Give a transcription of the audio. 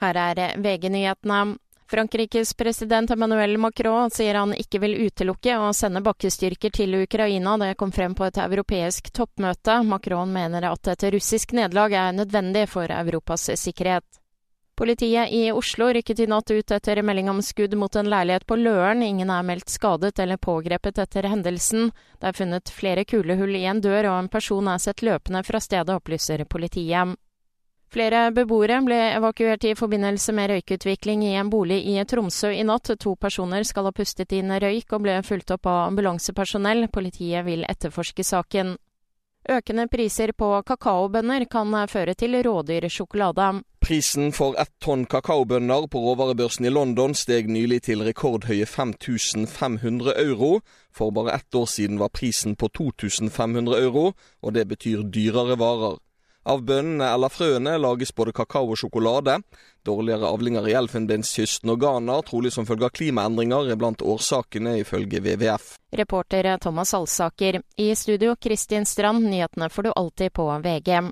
Her er VG-nyhetene. Frankrikes president Emmanuel Macron sier han ikke vil utelukke å sende bakkestyrker til Ukraina. Det kom frem på et europeisk toppmøte. Macron mener at et russisk nederlag er nødvendig for Europas sikkerhet. Politiet i Oslo rykket i natt ut etter melding om skudd mot en leilighet på Løren. Ingen er meldt skadet eller pågrepet etter hendelsen. Det er funnet flere kulehull i en dør, og en person er sett løpende fra stedet, opplyser politiet. Flere beboere ble evakuert i forbindelse med røykutvikling i en bolig i Tromsø i natt. To personer skal ha pustet inn røyk og ble fulgt opp av ambulansepersonell. Politiet vil etterforske saken. Økende priser på kakaobønner kan føre til rådyrsjokolade. Prisen for ett tonn kakaobønner på råvarebørsen i London steg nylig til rekordhøye 5500 euro. For bare ett år siden var prisen på 2500 euro, og det betyr dyrere varer. Av bønnene eller frøene lages både kakao og sjokolade. Dårligere avlinger i Elfenbenskysten og Ghana, trolig som følge av klimaendringer, er blant årsakene, ifølge WWF. Reporter Thomas Alsaker. I studio Kristin Strand, nyhetene får du alltid på VG.